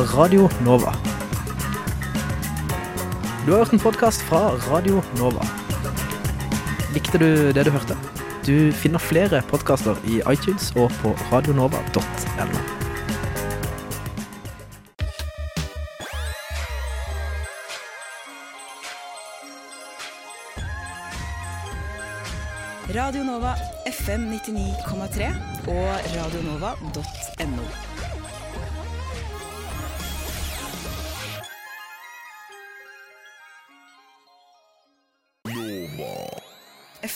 Radio Nova. Du har hørt en podkast fra Radio Nova. Likte du det du hørte? Du finner flere podkaster i iTunes og på radionova.no. Radio Nova FM 99,3 og radionova.no.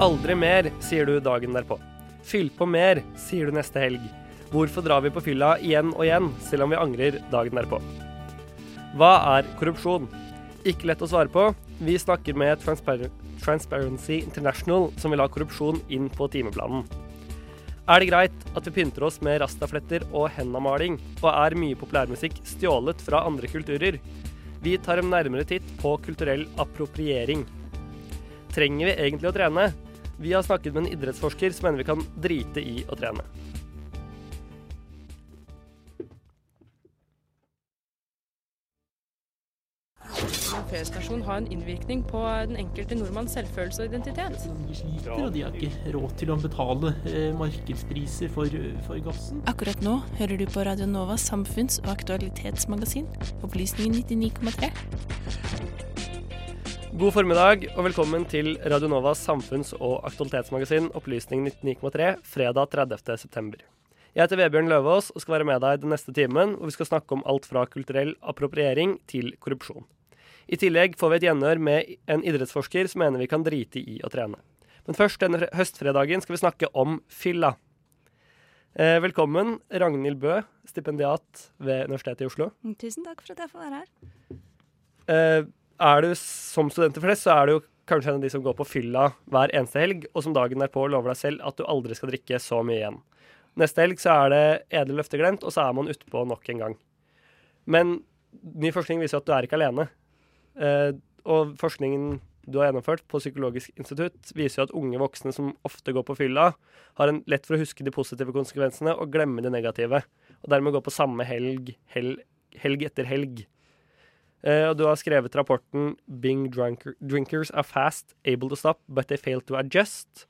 Aldri mer, sier du dagen derpå. Fyll på mer, sier du neste helg. Hvorfor drar vi på fylla igjen og igjen, selv om vi angrer dagen derpå? Hva er korrupsjon? Ikke lett å svare på. Vi snakker med Transpar Transparency International, som vil ha korrupsjon inn på timeplanen. Er det greit at vi pynter oss med rastafletter og hendamaling, og er mye populærmusikk stjålet fra andre kulturer? Vi tar en nærmere titt på kulturell appropriering. Trenger vi egentlig å trene? Vi har snakket med en idrettsforsker som mener vi kan drite i å trene. Har en innvirkning på den enkelte nordmanns selvfølelse og identitet. De sliter, og de har ikke råd til å betale eh, markedspriser for, for gassen. Akkurat nå hører du på Radio Novas samfunns- og aktualitetsmagasin, Opplysningen 99,3. God formiddag og velkommen til Radio Novas samfunns- og aktualitetsmagasin Opplysning 99,3 fredag 30. september. Jeg heter Vebjørn Løvaas og skal være med deg den neste timen, hvor vi skal snakke om alt fra kulturell appropriering til korrupsjon. I tillegg får vi et gjenhør med en idrettsforsker som mener vi kan drite i å trene. Men først denne høstfredagen skal vi snakke om fylla. Eh, velkommen, Ragnhild Bø, stipendiat ved Universitetet i Oslo. Tusen takk for at jeg får være her. Er du som studenter flest, så er du kanskje en av de som går på fylla hver eneste helg, og som dagen derpå lover deg selv at du aldri skal drikke så mye igjen. Neste helg så er det edle løfter glemt, og så er man utpå nok en gang. Men ny forskning viser at du er ikke alene. Eh, og forskningen du har gjennomført på Psykologisk institutt, viser jo at unge voksne som ofte går på fylla, har en lett for å huske de positive konsekvensene og glemme de negative. Og dermed går på samme helg, helg, helg etter helg. Eh, og du har skrevet rapporten 'Bing drunker, Drinkers are fast, able to stop, but they fail to adjust'.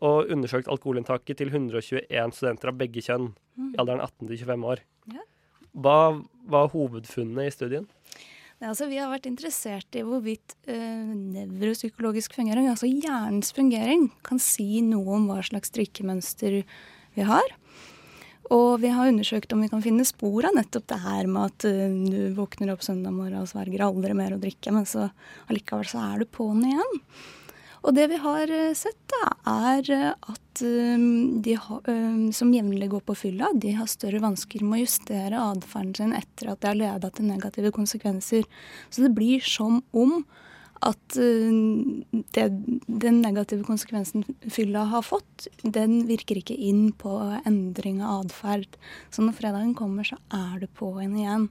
Og undersøkt alkoholinntaket til 121 studenter av begge kjønn Mm. i alderen 18 til 25 år. Ja. Hva var hovedfunnet i studien? Ja, altså, vi har vært interessert i hvorvidt uh, nevropsykologisk fungering, altså hjernens fungering, kan si noe om hva slags drikkemønster vi har. Og vi har undersøkt om vi kan finne spor av nettopp det her med at uh, du våkner opp søndag morgen og sverger aldri mer å drikke, men så allikevel så er du på'n igjen. Og det vi har uh, sett, da, er uh, at de som jevnlig går på fylla, de har større vansker med å justere atferden sin etter at det har leda til negative konsekvenser. Så det blir som om at uh, det, den negative konsekvensen fylla har fått, den virker ikke inn på endring av atferd. Så når fredagen kommer, så er det på en igjen.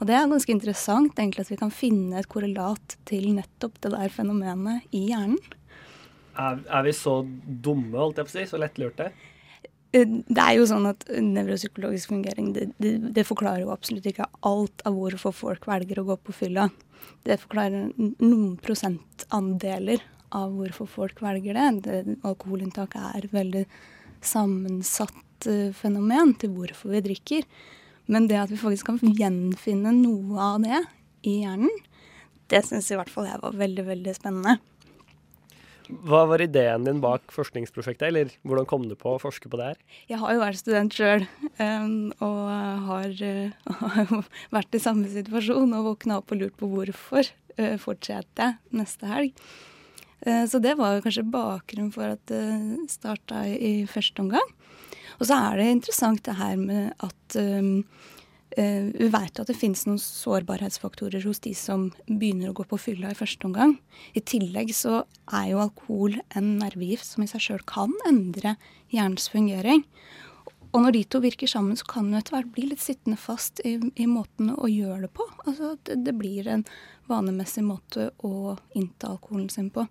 Og det er ganske interessant egentlig at vi kan finne et korrelat til nettopp det der fenomenet i hjernen. Er, er vi så dumme, holdt jeg på å si? Så lettlurte? Eh, det er jo sånn at nevropsykologisk fungering det, det, det, forklarer jo absolutt ikke alt av hvorfor folk velger å gå på fylla. Det forklarer noen prosentandeler av hvorfor folk velger det. det alkoholinntak er et veldig sammensatt uh, fenomen til hvorfor vi drikker. Men det at vi faktisk kan gjenfinne noe av det i hjernen, det syns i hvert fall jeg var veldig, veldig spennende. Hva var ideen din bak forskningsprosjektet, eller hvordan kom du på å forske på det her? Jeg har jo vært student sjøl, og har, uh, vært i samme situasjon og våkna opp og lurt på hvorfor uh, fortsetter jeg neste helg. Uh, så det var kanskje bakgrunnen for at det starta i første omgang. Og så er det interessant det her med at vi vet at det finnes noen sårbarhetsfaktorer hos de som begynner å gå på fylla i første omgang. I tillegg så er jo alkohol en nervegift som i seg sjøl kan endre hjernens fungering. Og når de to virker sammen, så kan det etter hvert bli litt sittende fast i, i måten å gjøre det på. Altså det, det blir en vanemessig måte å innta alkoholen sin på.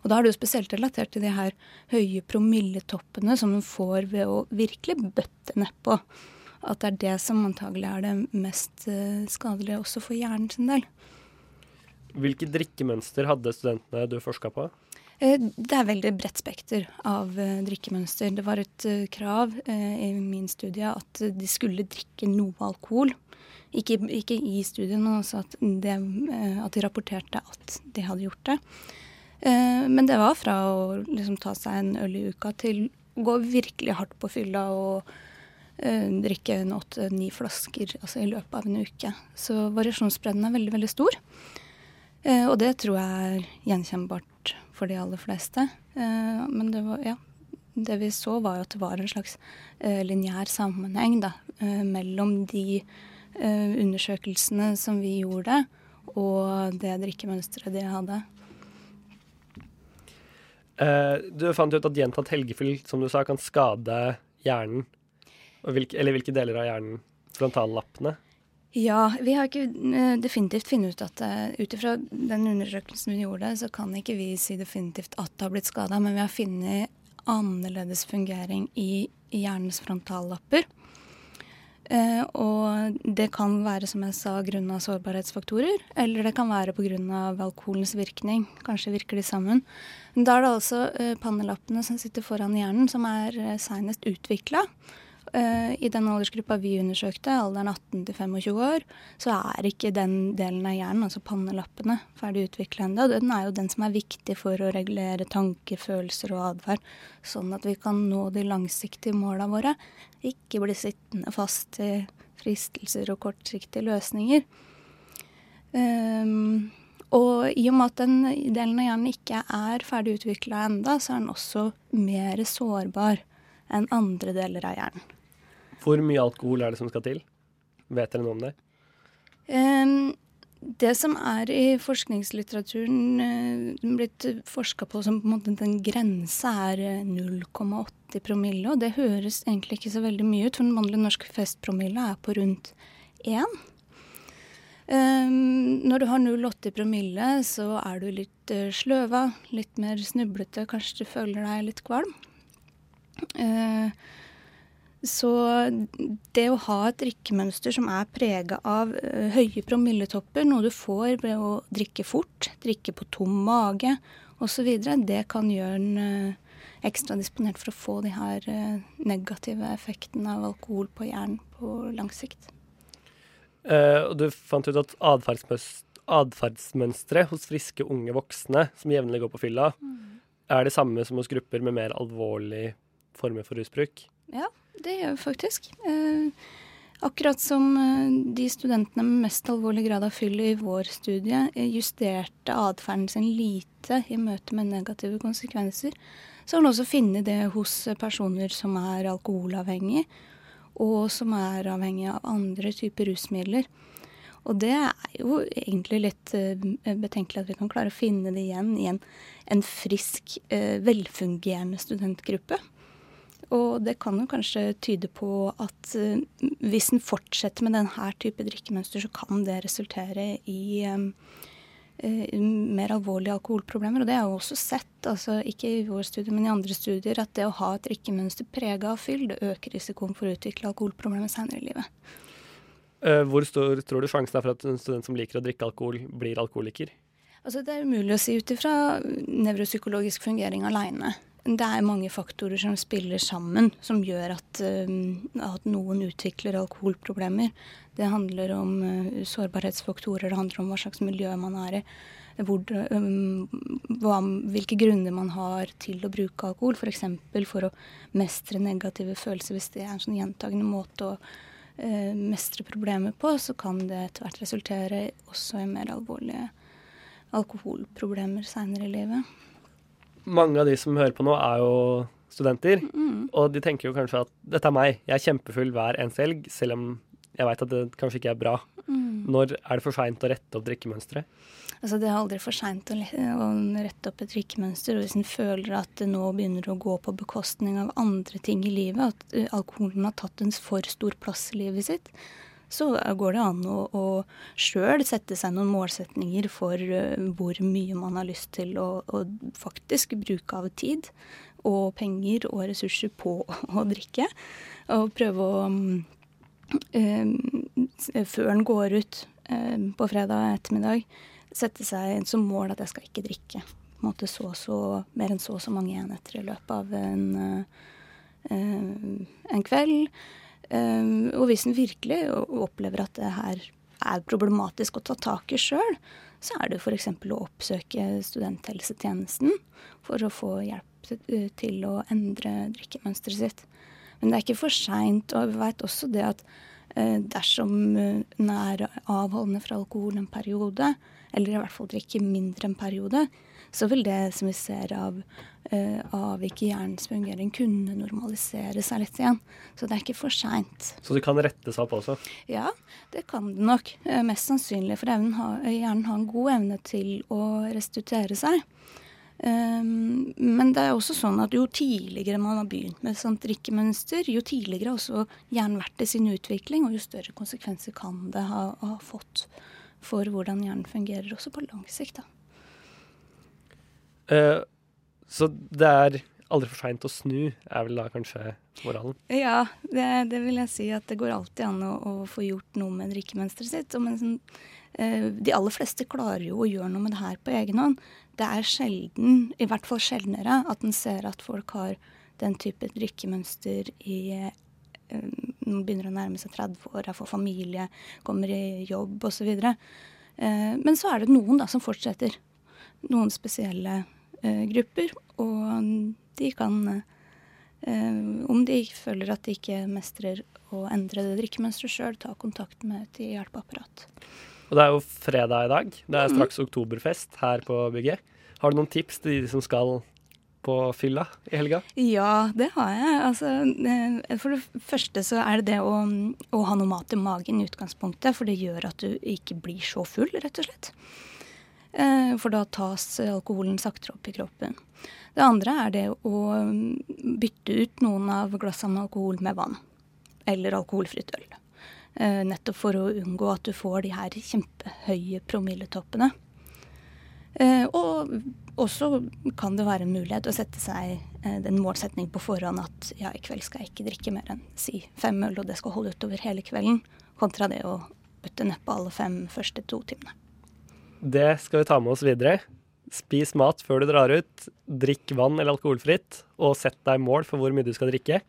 Og da er det jo spesielt relatert til de her høye promilletoppene som hun får ved å virkelig bøtte nedpå at det er det som antagelig er det mest uh, skadelige også for hjernen sin del. Hvilke drikkemønster hadde studentene du forska på? Uh, det er veldig bredt spekter av uh, drikkemønster. Det var et krav i min studie at de skulle drikke noe alkohol. Ikke, ikke i studiet, men også at, det, at, de rapporterte at de hadde gjort det. Men det var fra å liksom, ta seg en øl i uka til å gå virkelig hardt på fylla og Eh, drikke en åtte-ni flasker altså i løpet av en uke. Så variasjonsbredden er veldig, veldig stor. Eh, og det tror jeg er gjenkjennbart for de aller fleste. Eh, men det, var, ja, det vi så, var jo at det var en slags lineær sammenheng da, mellom de undersøkelsene som vi gjorde, og det drikkemønsteret de hadde. du fant ut at gjentatt helgefyll, som du sa, kan skade hjernen. Hvilke, eller hvilke deler av hjernen? Frontallappene? Ja, vi har ikke uh, definitivt funnet ut at uh, ut ifra den undersøkelsen vi gjorde, så kan ikke vi si definitivt at det har blitt skada, men vi har funnet annerledes fungering i, i hjernens frontallapper. Uh, og det kan være, som jeg sa, grunna sårbarhetsfaktorer, eller det kan være pga. alkoholens virkning. Kanskje virker de sammen. Men da er det altså uh, pannelappene som sitter foran hjernen, som er uh, seinest utvikla. Uh, I den aldersgruppa vi undersøkte, alderen 18 til 25 år, så er ikke den delen av hjernen, altså pannelappene, ferdig utvikla ennå. Den er jo den som er viktig for å regulere tanker, følelser og atferd, sånn at vi kan nå de langsiktige måla våre. Ikke bli sittende fast i fristelser og kortsiktige løsninger. Um, og i og med at den delen av hjernen ikke er ferdig utvikla enda, så er den også mer sårbar enn andre deler av hjernen. Hvor mye alkohol er det som skal til? Vet dere noe om det? Um, det som er i forskningslitteraturen uh, blitt forska på som på en måte den grensa er 0,80 eh, promille, og det høres egentlig ikke så veldig mye ut, for den vanlige norske festpromille er på rundt 1. Um, når du har 0,80 promille, så er du litt uh, sløva, litt mer snublete, kanskje du føler deg litt kvalm. Uh, så det å ha et drikkemønster som er prega av uh, høye promilletopper, noe du får ved å drikke fort, drikke på tom mage osv., det kan gjøre en uh, ekstra disponert for å få de her uh, negative effektene av alkohol på hjernen på lang sikt. og du fant ut at atferdsmønstre hos friske unge voksne som jevnlig går på fylla, mm. er det samme som hos grupper med mer alvorlige former for rusbruk? Ja, det gjør vi faktisk. Eh, akkurat som eh, de studentene med mest alvorlig grad av fyll i vår studie eh, justerte atferden sin lite i møte med negative konsekvenser, så har man også funnet det hos personer som er alkoholavhengige, og som er avhengige av andre typer rusmidler. Og det er jo egentlig litt uh, betenkelig at vi kan klare å finne det igjen i en, en frisk, velfungerende studentgruppe. Og det kan jo kanskje tyde på at uh, hvis en fortsetter med denne type drikkemønster, så kan det resultere i um, mer alvorlige alkoholproblemer. Og det har jeg også sett, altså ikke i vår studie, men i andre studier, at det å ha et drikkemønster prega av fyll, det øker risikoen for å utvikle alkoholproblemer senere i livet. Uh, hvor stor tror du sjansen er for at en student som liker å drikke alkohol, blir alkoholiker? Altså, det er umulig å si ut ifra nevropsykologisk fungering aleine. Det er mange faktorer som spiller sammen, som gjør at, uh, at noen utvikler alkoholproblemer. Det handler om uh, sårbarhetsfaktorer, det handler om hva slags miljø man er i. Hvor, um, hva, hvilke grunner man har til å bruke alkohol, f.eks. For, for å mestre negative følelser, hvis det er en sånn gjentagende måte å eh, mestre problemet på, så kan det etter hvert resultere også i mer alvorlige alkoholproblemer seinere i livet. Mange av de som hører på nå, er jo studenter. Mm. Og de tenker jo kanskje at dette er meg, jeg er kjempefull hver eneste helg, selv om jeg veit at det kanskje ikke er bra. Mm. Når er det for seint å rette opp drikkemønsteret? Altså, det er aldri for seint å, rette opp et drikkemønster. Og hvis en føler at det nå begynner å gå på bekostning av andre ting i livet, at alkoholen har tatt en for stor plass i livet sitt, så går det an å, å sjøl sette seg noen målsetninger for uh, hvor mye man har lyst til å, å, faktisk bruke av tid og penger og ressurser på å drikke. Og prøve å um, Før en går ut på fredag ettermiddag, sette seg som mål at jeg skal ikke drikke på en måte så, så, mer enn så og så mange enheter i løpet av en, uh, en kveld. Um, og hvis en virkelig opplever at det her er problematisk å ta tak i sjøl, så er det f.eks. å oppsøke studenthelsetjenesten for å få hjelp til å endre drikkemønsteret sitt. Men det er ikke for seint. Og vi veit også det at uh, dersom en er avholdende fra alkohol en periode, eller i hvert fall drikker mindre en periode, så vil det som vi ser av uh, avvik i hjernens fungering, kunne normalisere seg litt igjen. Så det er ikke for seint. Så det kan rettes opp også? Ja, det kan det nok. Uh, mest sannsynlig, for hjernen har en god evne til å restituere seg. Um, men det er også sånn at jo tidligere man har begynt med et sånt drikkemønster, jo tidligere har også hjernen vært i sin utvikling, og jo større konsekvenser kan det ha, ha fått for hvordan hjernen fungerer, også på lang sikt. Uh, så det er aldri for seint å snu, er vel da kanskje moralen? Ja, det, det, vil jeg si. At det går alltid an å, å få gjort noe med drikkemønsteret sitt. Og mens, uh, de aller fleste klarer jo å gjøre noe med det her på egen hånd. Det er sjelden, i hvert fall sjeldnere, at en ser at folk har den type drikkemønster i man begynner å nærme seg 30 år, jeg får familie, kommer i jobb osv. Uh, men så er det noen da som fortsetter. Noen spesielle eh, grupper. Og de kan, eh, om de føler at de ikke mestrer å endre det drikkemønsteret sjøl, ta kontakt med et hjelpeapparat. Og det er jo fredag i dag. Det er straks oktoberfest her på bygget. Har du noen tips til de som skal på fylla i helga? Ja, det har jeg. Altså, for det første så er det det å, å, ha noe mat i magen i utgangspunktet. For det gjør at du ikke blir så full, rett og slett. For da tas alkoholen saktere opp i kroppen. Det andre er det å bytte ut noen av glassene med alkohol med vann. Eller alkoholfritt øl. Nettopp for å unngå at du får de her kjempehøye promilletoppene. Eh, og også kan det være en mulighet å sette seg eh, den målsetning på forhånd at ja, i kveld skal jeg ikke drikke mer enn si fem øl, og det skal holde utover hele kvelden, kontra det å bøtte nedpå alle fem første to timene. Det skal vi ta med oss videre. Spis mat før du drar ut. Drikk vann eller alkoholfritt, og sett deg mål for hvor mye du skal drikke.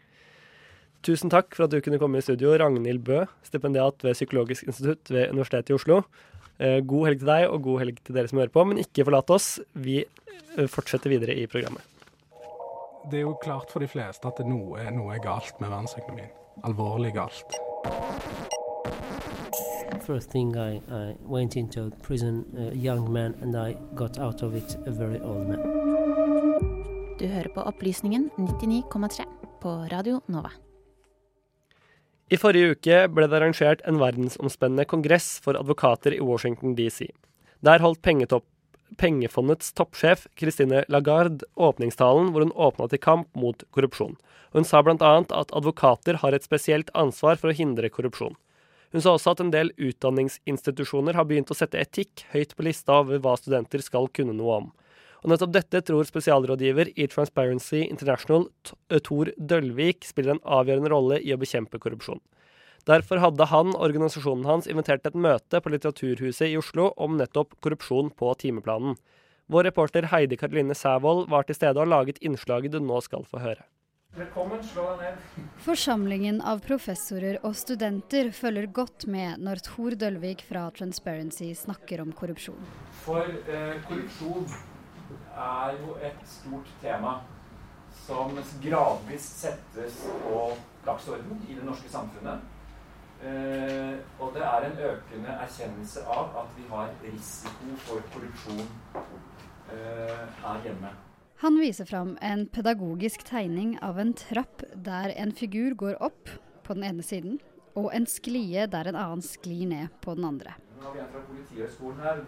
Tusen takk for at du kunne komme i studio, Ragnhild Bø, stipendiat ved Psykologisk institutt ved Universitetet i Oslo. Eh, god helg til deg, og god helg til dere som hører på. Men ikke forlat oss. Vi eh, fortsetter videre i programmet. Det er jo klart for de fleste at noe, noe er galt med verdensøkonomien. Alvorlig galt. First thing I, I went into prison, a young man, and I got out of it a very old man. Du hører på Opplysningen 99,3 på Radio Nova. I forrige uke ble det arrangert en verdensomspennende kongress for advokater i Washington DC. Der holdt pengetopp, pengefondets toppsjef Christine Lagarde åpningstalen hvor hun åpna til kamp mot korrupsjon. Hun sa bl.a. at advokater har et spesielt ansvar for å hindre korrupsjon. Hun sa også at en del utdanningsinstitusjoner har begynt å sette etikk høyt på lista over hva studenter skal kunne noe om. Og nettopp dette tror spesialrådgiver i Transparency International, Tor Dølvik, spiller en avgjørende rolle i å bekjempe korrupsjon. Derfor hadde han og organisasjonen hans invitert et møte på Litteraturhuset i Oslo om nettopp korrupsjon på timeplanen. Vår reporter Heidi Karoline Sævold var til stede og laget innslaget du nå skal få høre. Velkommen, slå deg ned. Forsamlingen av professorer og studenter følger godt med når Tor Dølvik fra Transparency snakker om korrupsjon. For eh, korrupsjon er jo et stort tema som gradvis settes på dagsorden i det norske samfunnet. Eh, og det er en økende erkjennelse av at vi har risiko for korrupsjon eh, her hjemme. Han viser fram en pedagogisk tegning av en trapp der en figur går opp på den ene siden, og en sklie der en annen sklir ned på den andre. Når vi er fra Politihøgskolen her.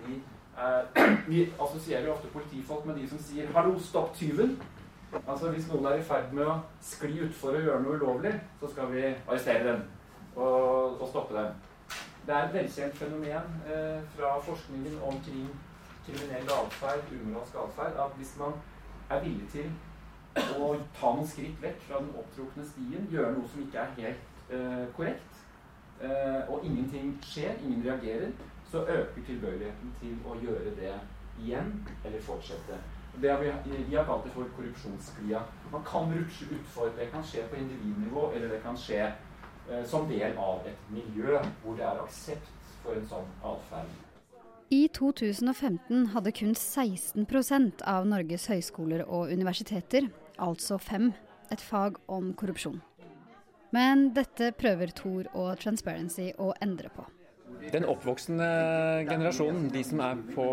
Vi assosierer jo ofte politifolk med de som sier 'hallo, stopp tyven'. Altså Hvis noen er i ferd med å skli utfor og gjøre noe ulovlig, så skal vi arrestere dem og, og stoppe dem. Det er et velkjent fenomen eh, fra forskningen omkring kriminell atferd, umoralsk atferd, at hvis man er villig til å ta noen skritt vekk fra den opptrukne stien, gjøre noe som ikke er helt eh, korrekt, eh, og ingenting skjer, ingen reagerer, så øker tilbøyeligheten til å gjøre det igjen eller fortsette. Det har vi, vi har kalt det for korrupsjonsglia. Man kan rutsje utfor. Det kan skje på individnivå, eller det kan skje eh, som del av et miljø hvor det er aksept for en sånn atferd. I 2015 hadde kun 16% av Norges høyskoler og universiteter, altså fem, et fag om korrupsjon. Men dette prøver Tor og Transparency å endre på. Den oppvoksende generasjonen, de som er på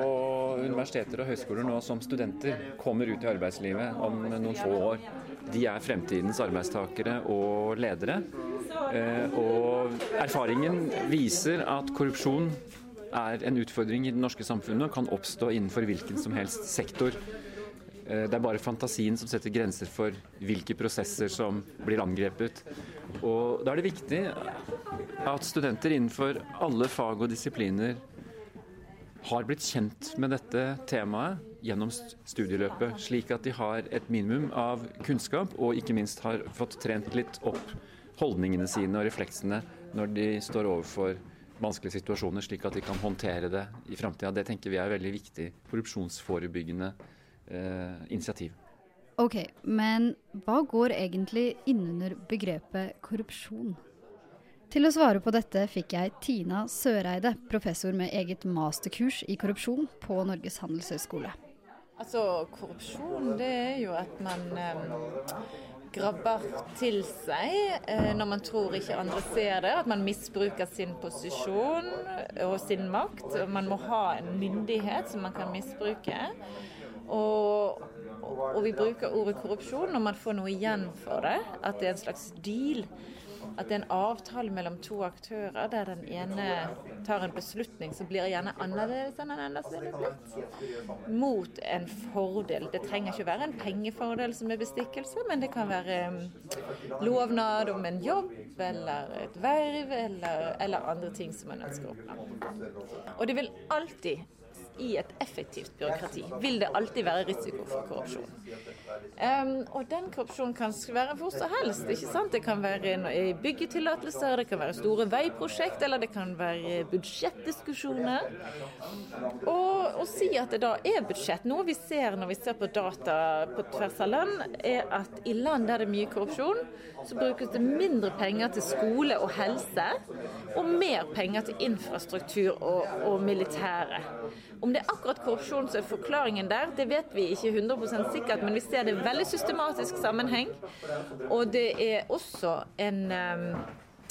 universiteter og høyskoler nå som studenter, kommer ut i arbeidslivet om noen få år. De er fremtidens arbeidstakere og ledere. Eh, og erfaringen viser at korrupsjon er en utfordring i det norske samfunnet og kan oppstå innenfor hvilken som helst sektor. Eh, det er bare fantasien som setter grenser for hvilke prosesser som blir angrepet. Og Da er det viktig at studenter innenfor alle fag og disipliner har blitt kjent med dette temaet gjennom studieløpet, slik at de har et minimum av kunnskap og ikke minst har fått trent litt opp holdningene sine og refleksene når de står overfor vanskelige situasjoner, slik at de kan håndtere det i framtida. Det tenker vi er veldig viktig korrupsjonsforebyggende eh, initiativ. Ok, men hva går egentlig innunder begrepet korrupsjon? Til å svare på dette fikk jeg Tina Søreide, professor med eget masterkurs i korrupsjon på Norges handelshøyskole. Altså, korrupsjon det er jo at man eh, grabber til seg eh, når man tror ikke andre ser det. At man misbruker sin posisjon og sin makt. Man må ha en myndighet som man kan misbruke. Og, og vi bruker ordet korrupsjon når man får noe igjen for det. At det er en slags deal. At det er en avtale mellom to aktører der den ene tar en beslutning som blir gjerne annerledes enn den ellers ville blitt, mot en fordel. Det trenger ikke være en pengefordel som er bestikkelse, men det kan være lovnad om en jobb eller et verv eller, eller andre ting som man ønsker å oppnå. Og det vil alltid i et effektivt byråkrati vil det alltid være risiko for korrupsjon. Um, og den korrupsjonen kan være hvor som helst. ikke sant? Det kan være i byggetillatelser, det kan være store veiprosjekt, eller det kan være budsjettdiskusjoner. Og å si at det da er budsjett Noe vi ser når vi ser på data på tvers av land, er at i land der det er mye korrupsjon, så brukes det mindre penger til skole og helse, og mer penger til infrastruktur og, og militære. Om det er akkurat korrupsjon som er forklaringen der, det vet vi ikke 100 sikkert, men vi ser det i veldig systematisk sammenheng. Og det er også en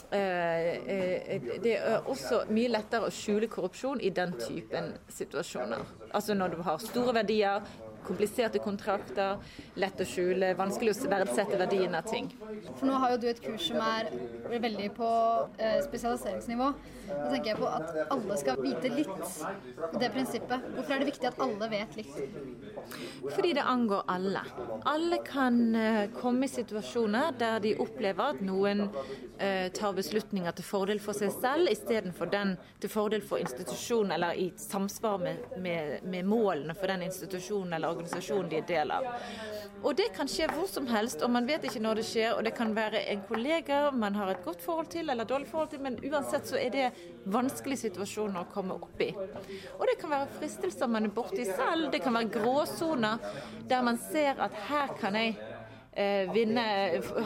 det er også mye lettere å skjule korrupsjon i den typen situasjoner. Altså når du har store verdier, kompliserte kontrakter, lett å skjule, vanskelig å verdsette verdien av ting. For nå har jo du et kurs som er veldig på eh, spesialiseringsnivå. Da tenker jeg på at alle skal vite litt. Det prinsippet. Hvorfor er det viktig at alle vet litt? Fordi det angår alle. Alle kan eh, komme i situasjoner der de opplever at noen eh, tar beslutninger til fordel for seg selv, istedenfor den til fordel for institusjonen, eller i samsvar med, med, med målene for den institusjonen eller organisasjonen de er del av. Og det kan skje hvor som helst, og man vet ikke når det skjer. Og det kan være en kollega man har et godt forhold til eller dårlig forhold til, men uansett så er det vanskelige situasjoner å komme opp i. Og det kan være fristelser man er borti selv, det kan være gråsoner der man ser at her kan jeg vinne,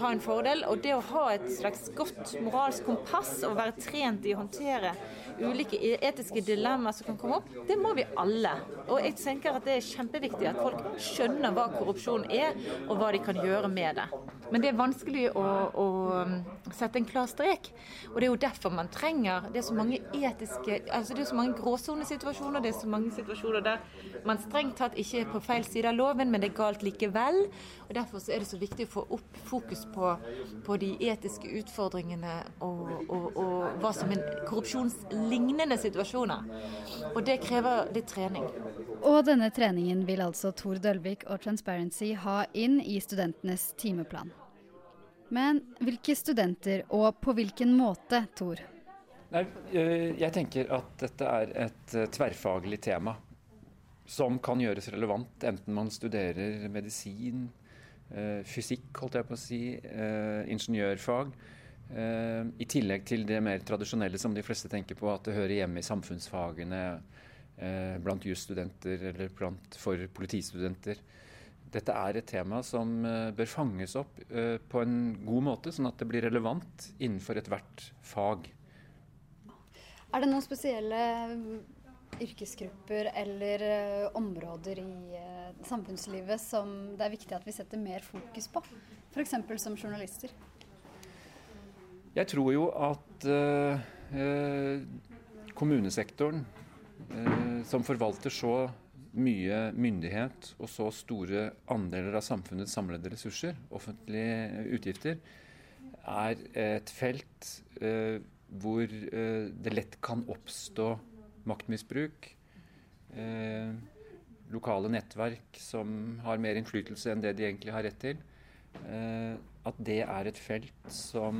ha en fordel. Og det å ha et slags godt moralsk kompass og være trent i å håndtere ulike e- etiske dilemmaer som kan komme opp, det må vi alle. Og jeg tenker at det er kjempeviktig at folk skjønner hva korrupsjon er, og hva de kan gjøre med det. Men det er vanskelig å, å um, sette en klar strek. Og det er jo derfor man trenger Det er så mange etiske altså Det er så mange gråsonesituasjoner, det er så mange situasjoner der man strengt tatt ikke er på feil side av loven, men det er galt likevel. Og Derfor så er det så viktig å få opp fokus på, på de etiske utfordringene og, og, og hva som er korrupsjonslignende situasjoner. Og det krever litt trening. Og denne treningen vil altså Tor Dølvik og Transparency ha inn i studentenes timeplan. Men hvilke studenter, og på hvilken måte, Tor? Nei, eh, jeg tenker at dette er et eh, tverrfaglig tema som kan gjøres relevant, enten man studerer medisin, fysikk, holdt jeg på å si, ingeniørfag. I tillegg til det mer tradisjonelle som de fleste tenker på, at det hører hjemme i samfunnsfagene blant jusstudenter eller blant, for politistudenter. Dette er et tema som bør fanges opp på en god måte, sånn at det blir relevant innenfor ethvert fag. Er det noen spesielle yrkesgrupper eller uh, områder i uh, samfunnslivet som det er viktig at vi setter mer fokus på? F.eks. som journalister? Jeg tror jo at eh, kommunesektoren, som forvalter så mye myndighet og så store andeler av samfunnets samlede ressurser, offentlige utgifter, er et felt hvor det lett kan oppstå maktmisbruk. Eh, lokale nettverk som har mer innflytelse enn det de egentlig har rett til. Eh, at det er et felt som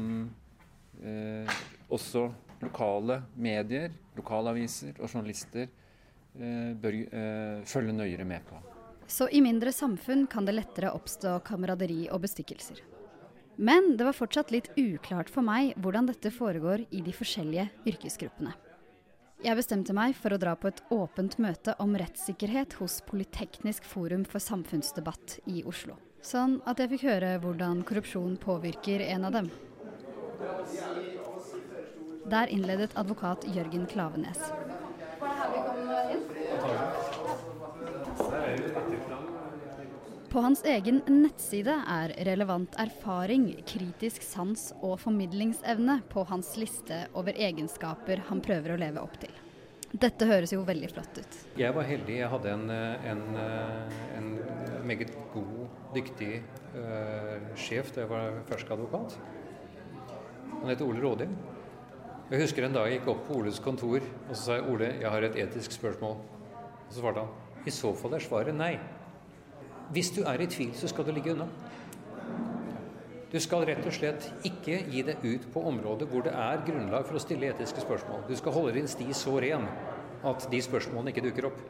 eh, også lokale medier, lokalaviser og journalister eh, bør eh, følge nøyere med på. Så i mindre samfunn kan det lettere oppstå kameraderi og bestikkelser. Men det var fortsatt litt uklart for meg hvordan dette foregår i de forskjellige yrkesgruppene. Jeg bestemte meg for å dra på et åpent møte om rettssikkerhet hos Politeknisk forum for samfunnsdebatt i Oslo. Sånn at jeg fikk høre hvordan korrupsjon påvirker en av dem. Der innledet advokat Jørgen Klavenes. På hans egen nettside er relevant erfaring, kritisk sans og formidlingsevne på hans liste over egenskaper han prøver å leve opp til. Dette høres jo veldig flott ut. Jeg var heldig. Jeg hadde en, en, en meget god, dyktig uh, sjef da jeg var førsteadvokat. Han heter Ole Rådin. Jeg husker en dag jeg gikk opp på Oles kontor og så sa jeg, Ole, jeg har et etisk spørsmål. Og så svarte han i så fall er svaret nei. Hvis du er i tvil, så skal du ligge unna. Du skal rett og slett ikke gi deg ut på områder hvor det er grunnlag for å stille etiske spørsmål. Du skal holde din sti så ren at de spørsmålene ikke dukker opp.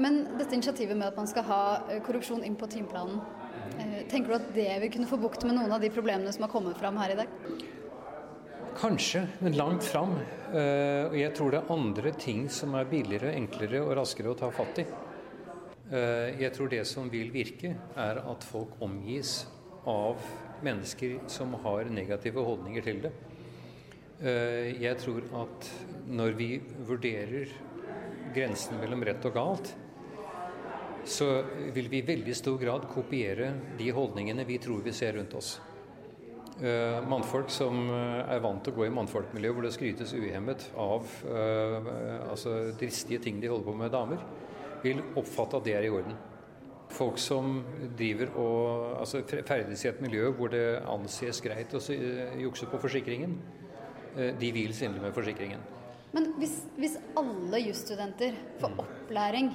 Men dette initiativet med at man skal ha eh, korrupsjon inn på timeplanen, eh, tenker du at det vil kunne få bukt med noen av de problemene som har kommet fram her i dag? Kanskje, men langt fram. Eh, og jeg tror det er andre ting som er billigere, enklere og raskere å ta fatt i. Eh, jeg tror det som vil virke, er at folk omgis av mennesker som har negative holdninger til det. Eh, jeg tror at når vi vurderer grensen mellom rett og galt, så vil vi i veldig stor grad kopiere de holdningene vi tror vi ser rundt oss. Uh, mannfolk som er vant til å gå i mannfolkmiljø hvor det skrytes uhemmet av altså dristige ting de holder på med damer, vil oppfatte at det er i orden. Folk som driver og altså, ferdes i et miljø hvor det anses greit å jukse på forsikringen, de vil svindle med forsikringen. Men hvis, hvis alle jusstudenter får opplæring,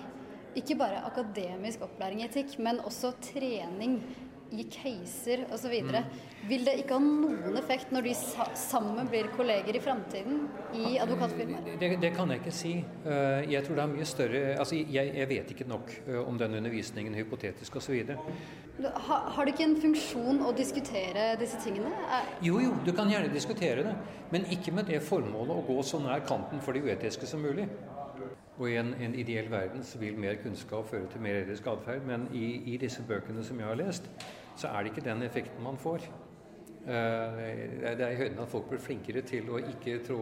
ikke bare akademisk opplæring i etikk, men også trening i caser osv. Mm. Vil det ikke ha noen effekt når de sammen blir kolleger i framtiden i advokatfirmaer? Det, det, kan jeg ikke si. Eh, jeg tror det er mye større altså jeg, jeg vet ikke nok eh, om den undervisningen, hypotetisk osv. Har, har det ikke en funksjon å diskutere disse tingene? Jo, jo, du kan gjerne diskutere det. Men ikke med det formålet å gå så nær kanten for det uetiske som mulig. Og i en, en, ideell verden så vil mer kunnskap føre til mer etisk atferd. Men i, i, disse bøkene som jeg har lest, så er det ikke den effekten man får. Uh, det er i høyden at folk blir flinkere til å ikke, trå,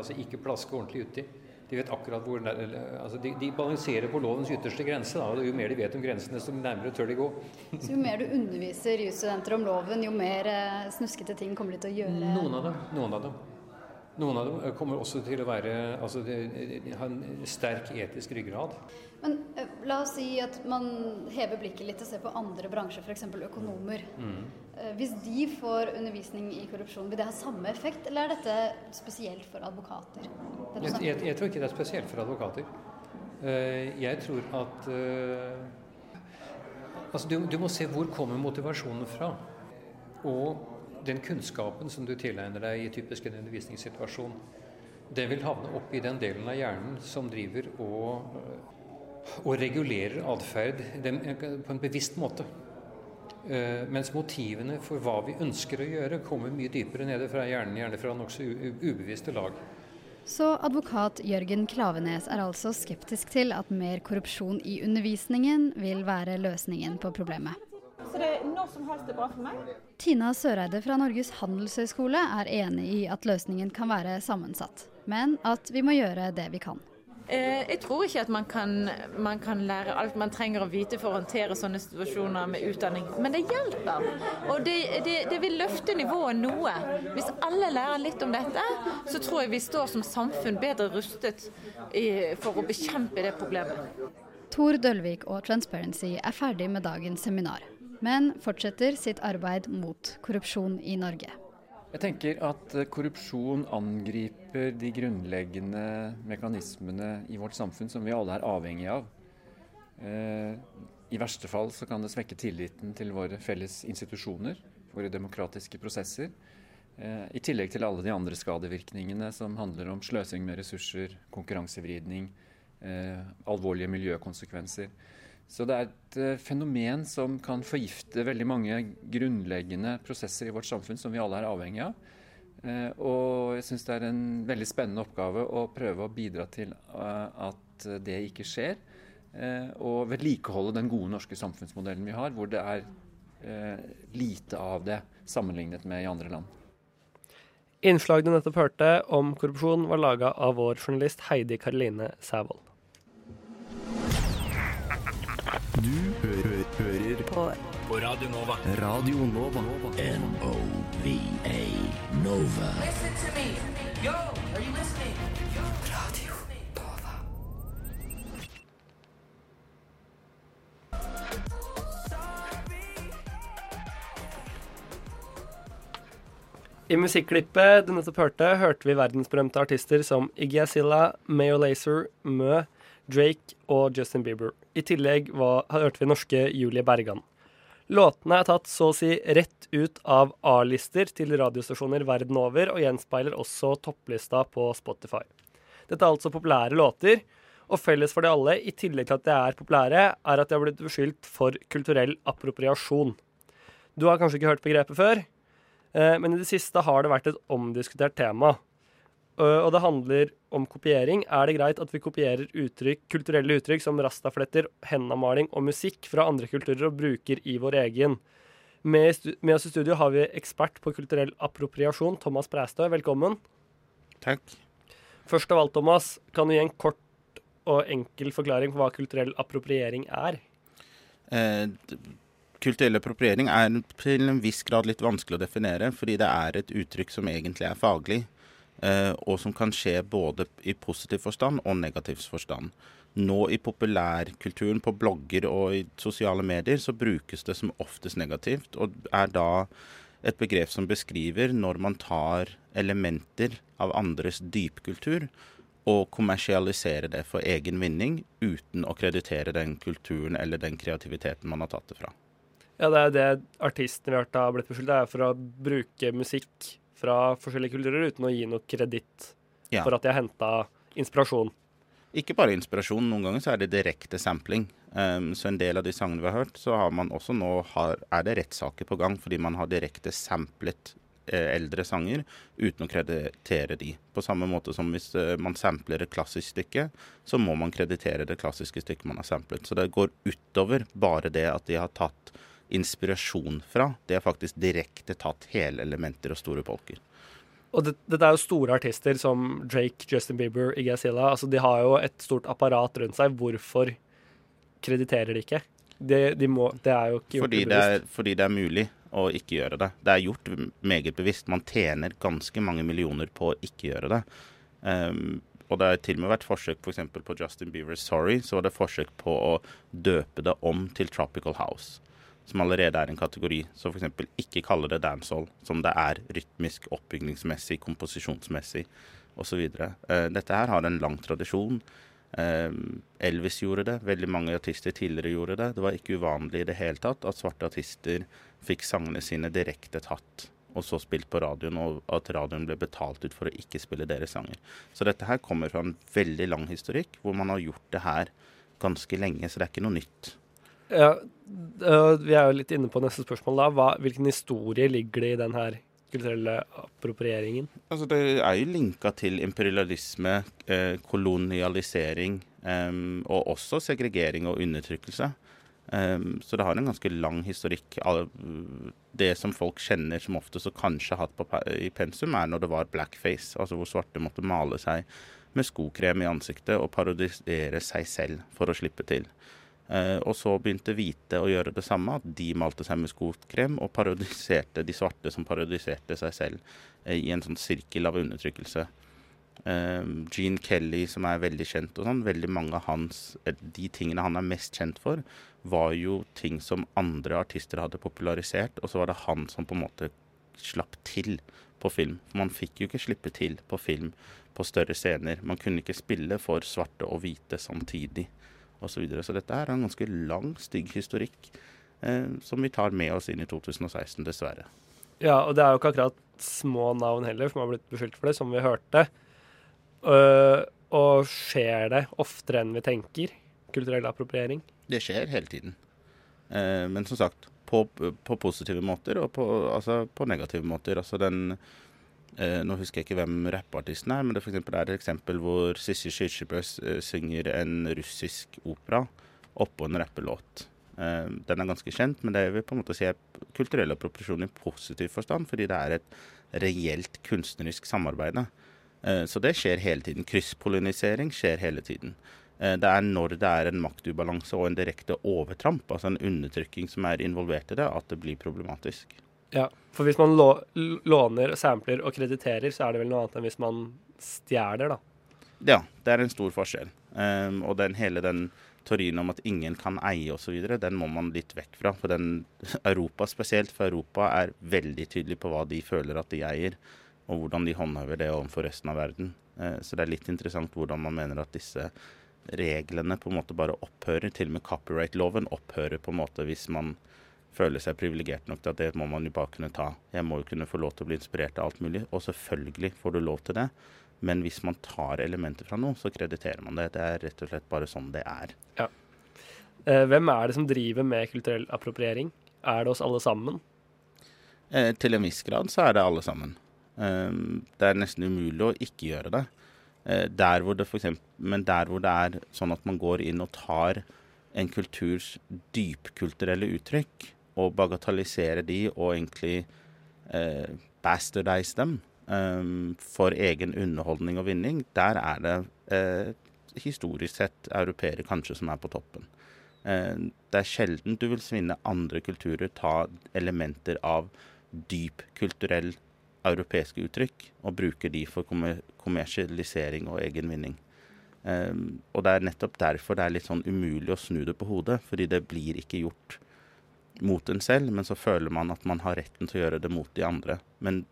altså ikke plaske ordentlig uti. De vet akkurat hvor altså de, de, balanserer på lovens ytterste grense. Da, og Jo mer de vet om grensene, desto nærmere tør de gå. Så Jo mer du underviser jusstudenter om loven, jo mer uh, snuskete ting kommer de til å gjøre? Noen av dem. Noen av dem. Noen av dem eh, kommer også til å være, altså, ha en sterk etisk ryggrad. Men uh, la oss si at man hever blikket litt og ser på andre bransjer, f.eks. økonomer. Mm. Uh, hvis de får undervisning i korrupsjon, vil det ha samme effekt, eller er dette spesielt for advokater? Jeg, jeg, jeg, tror ikke det er spesielt for advokater. Jeg tror at Altså, du, du må se hvor kommer motivasjonen fra. Og den kunnskapen som du tilegner deg i typisk en undervisningssituasjon, den vil havne opp i den delen av hjernen som driver og, og regulerer atferd på en bevisst måte. Uh, mens motivene for hva vi ønsker å gjøre, kommer mye dypere nede fra hjernen, gjerne fra nokså ubevisste lag. Så advokat Jørgen Klavenes er altså skeptisk til at mer korrupsjon i undervisningen vil være løsningen på problemet. Så det er når som helst er bra for meg. Tina Søreide fra Norges handelshøyskole er enig i at løsningen kan være sammensatt, men at vi må gjøre det vi kan. Eh, jeg tror ikke at man kan, man kan, lære alt man trenger å vite for å håndtere sånne situasjoner med utdanning, men det hjelper. Og det, det, det vil løfte nivået noe. Hvis alle lærer litt om dette, så tror jeg vi står som samfunn bedre rustet for å bekjempe det problemet. Tor Dølvik og Transparency er ferdig med dagens seminar men fortsetter sitt arbeid mot korrupsjon i Norge. Jeg tenker at eh, korrupsjon angriper de grunnleggende mekanismene i vårt samfunn som vi alle er avhengige av. Eh, I verste fall så kan det svekke tilliten til våre felles institusjoner, våre demokratiske prosesser. Eh, I tillegg til alle de andre skadevirkningene som handler om sløsing med ressurser, konkurransevridning, alvorlige miljøkonsekvenser. Så det er et uh, fenomen som kan forgifte veldig mange grunnleggende prosesser i vårt samfunn som vi alle er avhengig av. Uh, og jeg syns det er en veldig spennende oppgave å prøve å bidra til uh, at det ikke skjer. og vedlikeholde den gode norske samfunnsmodellen vi har, hvor det er lite av det sammenlignet med i andre land. Innslaget du nettopp hørte om korrupsjon, var laga av vår journalist Heidi Karoline Sævold. Du hører, hører på, på Radio Nova. Radio Nova. N-O-V-A Nova. Listen to me. Yo, are you listening? Radio Nova. I musikklippet du nettopp hørte, hørte vi verdensberømte artister som Iggy Azilla, Mayo Lazer, Mø, Drake og Justin Bieber. I tillegg var, hørte vi norske Julie Bergan. Låtene er tatt så å si rett ut av A-lister til radiostasjoner verden over, og gjenspeiler også topplista på Spotify. Dette er altså populære låter, og felles for de alle, i tillegg til at de er populære, er at de har blitt beskyldt for kulturell appropriasjon. Du har kanskje ikke hørt begrepet før, eh, men i det siste har det vært et omdiskutert tema. Og det handler om kopiering. Er det greit at vi kopierer uttrykk, kulturelle uttrykk som rastafletter, hendamaling og musikk fra andre kulturer og bruker i vår egen? Med, med oss i studio har vi ekspert på kulturell appropriasjon, Thomas Bræstø. Velkommen. Takk. Først av alt, Thomas, kan du gi en kort og enkel forklaring på hva kulturell appropriering er? Eh, kulturell appropriering er til en viss grad litt vanskelig å definere, fordi det er et uttrykk som egentlig er faglig. Eh, og som kan skje både i positiv forstand og negativ forstand. Nå i populærkulturen på blogger og i sosiale medier så brukes det som oftest negativt, og er da et begrep som beskriver når man tar elementer av andres dypkultur og kommersialiserer det for egen vinning uten å kreditere den kulturen eller den kreativiteten man har tatt det fra. Ja, det er det artistene vi har hørt har blitt beskyldt er for å bruke musikk fra forskjellige kulturer uten å gi noe kreditt Ja. for at de har henta inspirasjon. Ikke bare inspirasjon, noen ganger så er det direkte sampling. Um, så en del av de sangene vi har hørt, så har man også nå har, er det rettssaker på gang fordi man har direkte samplet eh, eldre sanger uten å kreditere de. På samme måte som hvis eh, man sampler et klassisk stykke, så må man kreditere det klassiske stykket man har samplet. Så det går utover bare det at de har tatt inspirasjon fra. De har faktisk direkte tatt hele elementer og store polker. Og det, dette er jo store artister som Drake, Justin Bieber, Iggy Azilla. Altså, de har jo et stort apparat rundt seg. Hvorfor krediterer de ikke? De, de må, det er jo ikke gjort Fordi det, ubevisst. er, fordi det er mulig å ikke gjøre det. Det er gjort meget bevisst. Man tjener ganske mange millioner på å ikke gjøre det. Um, og det har til og med vært forsøk f.eks. på Justin Bieber's 'Sorry', så var det forsøk på å døpe det om til 'Tropical House', som allerede er en kategori. Så f.eks. ikke kalle det dancehall, som det er rytmisk, oppbygningsmessig, komposisjonsmessig osv. Uh, dette her har en lang tradisjon. Um, Elvis gjorde det, veldig mange artister tidligere gjorde det. Det var ikke uvanlig i det hele tatt at svarte artister fikk sangene sine direkte tatt og så spilt på radioen, og at radioen ble betalt ut for å ikke spille deres sanger. Så dette her kommer fra en veldig lang historikk, hvor man har gjort det her ganske lenge, så det er ikke noe nytt. Ja, øh, vi er jo litt inne på neste spørsmål da. Hva, hvilken historie ligger det i den her kulturelle approprieringen? Altså, det er jo linka til imperialisme, eh, kolonialisering em, og også segregering og undertrykkelse. Em, så det har en ganske lang historikk. Det som folk kjenner som oftest og kanskje har hatt på, i pensum, er når det var blackface, altså hvor svarte måtte male seg med skokrem i ansiktet og parodisere seg selv for å slippe til. Eh, og så begynte hvite å gjøre det samme, at de malte seg med skokrem og parodiserte de svarte som parodiserte seg selv eh, i en sånn sirkel av undertrykkelse. Eh, Gene Kelly, som er veldig kjent, og sånn, veldig mange av hans De tingene han er mest kjent for, var jo ting som andre artister hadde popularisert, og så var det han som på en måte slapp til på film. Man fikk jo ikke slippe til på film på større scener. Man kunne ikke spille for svarte og hvite samtidig osv. Så, videre. så dette er en ganske lang, stygg historikk eh, som vi tar med oss inn i 2016, dessverre. Ja, og det er jo ikke akkurat små navn heller som har blitt beskyldt for det, som vi hørte. Uh, og skjer det oftere enn vi tenker? Kulturell appropriering? Det skjer hele tiden. Eh, men som sagt, på, på positive måter og på, altså, på negative måter. Altså den Nå husker jeg ikke hvem rappartisten er, men det for er et eksempel hvor Sissy Kyrkjebø eh, synger en russisk opera oppå en rappelåt. Eh, den er ganske kjent, men det vil på en måte si er kulturell appropriasjon i positiv forstand, fordi det er et reelt kunstnerisk samarbeid. Eh, så det skjer hele tiden. Krysspollinisering skjer hele tiden. Eh, Det er når det er en maktubalanse og en direkte overtramp, altså en undertrykking som er involvert i det, at det blir problematisk. Ja, for hvis man låner, sampler og krediterer, så er det vel noe annet enn hvis man stjeler, da. Ja, det er en stor forskjell. Um, og den, hele den teorien om at ingen kan eie osv., den må man litt vekk fra. For den, Europa spesielt, for Europa er veldig tydelig på hva de føler at de eier, og hvordan de håndhever det overfor resten av verden. Uh, så det er litt interessant hvordan man mener at disse reglene på en måte bare opphører. Til og med copyright-loven opphører på en måte hvis man føler seg privilegert nok til at det må man jo bare kunne ta. Jeg må jo kunne få lov til å bli inspirert av alt mulig, og selvfølgelig får du lov til det. Men hvis man tar elementer fra noe, så krediterer man det. Det er rett og slett bare sånn det er. Ja. Eh, hvem er det som driver med kulturell appropriering? Er det oss alle sammen? Eh, til en viss grad så er det alle sammen. Eh, det er nesten umulig å ikke gjøre det. Eh, der hvor det for eksempel, men der hvor det er sånn at man går inn og tar en kulturs dypkulturelle uttrykk og bagatellisere de og egentlig eh, bastardize dem eh, for egen underholdning og vinning, der er det eh, historisk sett europeere kanskje som er på toppen. Eh, det er sjelden du vil svinne andre kulturer ta elementer av dyp kulturell europeiske uttrykk og bruke de for kommer kommersialisering og egen vinning. Um, og det er nettopp derfor det er litt sånn umulig å snu det på hodet, fordi det blir ikke gjort mot en selv, men så føler man at man har retten til å gjøre det mot de andre. Men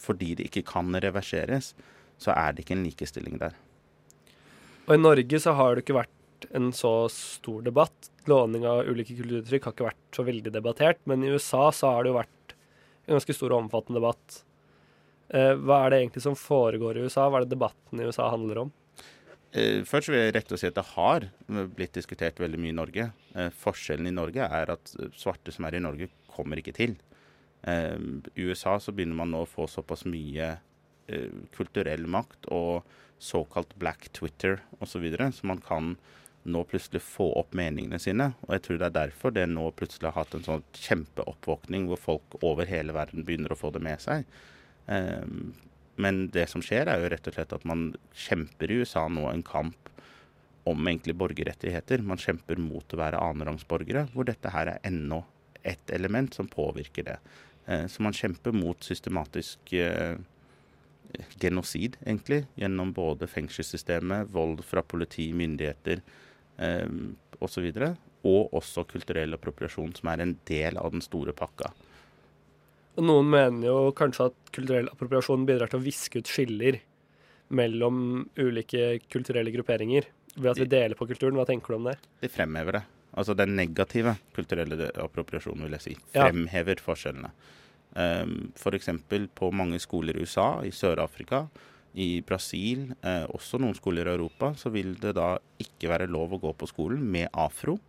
fordi det ikke kan reverseres, så er det ikke en likestilling der. Og i Norge så har det ikke vært en så stor debatt. Låning av ulike kulturuttrykk har ikke vært så veldig debattert, men i USA så har det jo vært en ganske stor og omfattende debatt. Eh, hva er det egentlig som foregår i USA? Hva er det debatten i USA handler om? Eh, først vil jeg rette og si at det har blitt diskutert veldig mye i Norge. Eh, forskjellen i Norge er at svarte som er i Norge, kommer ikke til. Eh, I USA så begynner man nå å få såpass mye eh, kulturell makt og såkalt black Twitter osv. Så, så man kan nå plutselig få opp meningene sine. Og jeg tror det er derfor det nå plutselig har hatt en sånn kjempeoppvåkning hvor folk over hele verden begynner å få det med seg. Um, men det som skjer, er jo rett og slett at man kjemper i USA nå en kamp om egentlig borgerrettigheter. Man kjemper mot å være annenrangsborgere, hvor dette her er ennå et element som påvirker det. Eh, så man kjemper mot systematisk genosid, egentlig, gjennom både fengselssystemet, vold fra politi, myndigheter eh, osv. Og, så og også kulturell appropriasjon, som er en del av den store pakka. Noen mener jo kanskje at kulturell appropriasjon bidrar til å viske ut skiller mellom ulike kulturelle grupperinger ved at vi deler på kulturen. Hva tenker du om det? De fremhever det. Altså den negative kulturelle appropriasjonen, vil jeg si. Fremhever ja. forskjellene. Um, F.eks. på mange skoler i USA, i Sør-Afrika, i Brasil, eh, også noen skoler i Europa, så vil det da ikke være lov å gå på skolen med afro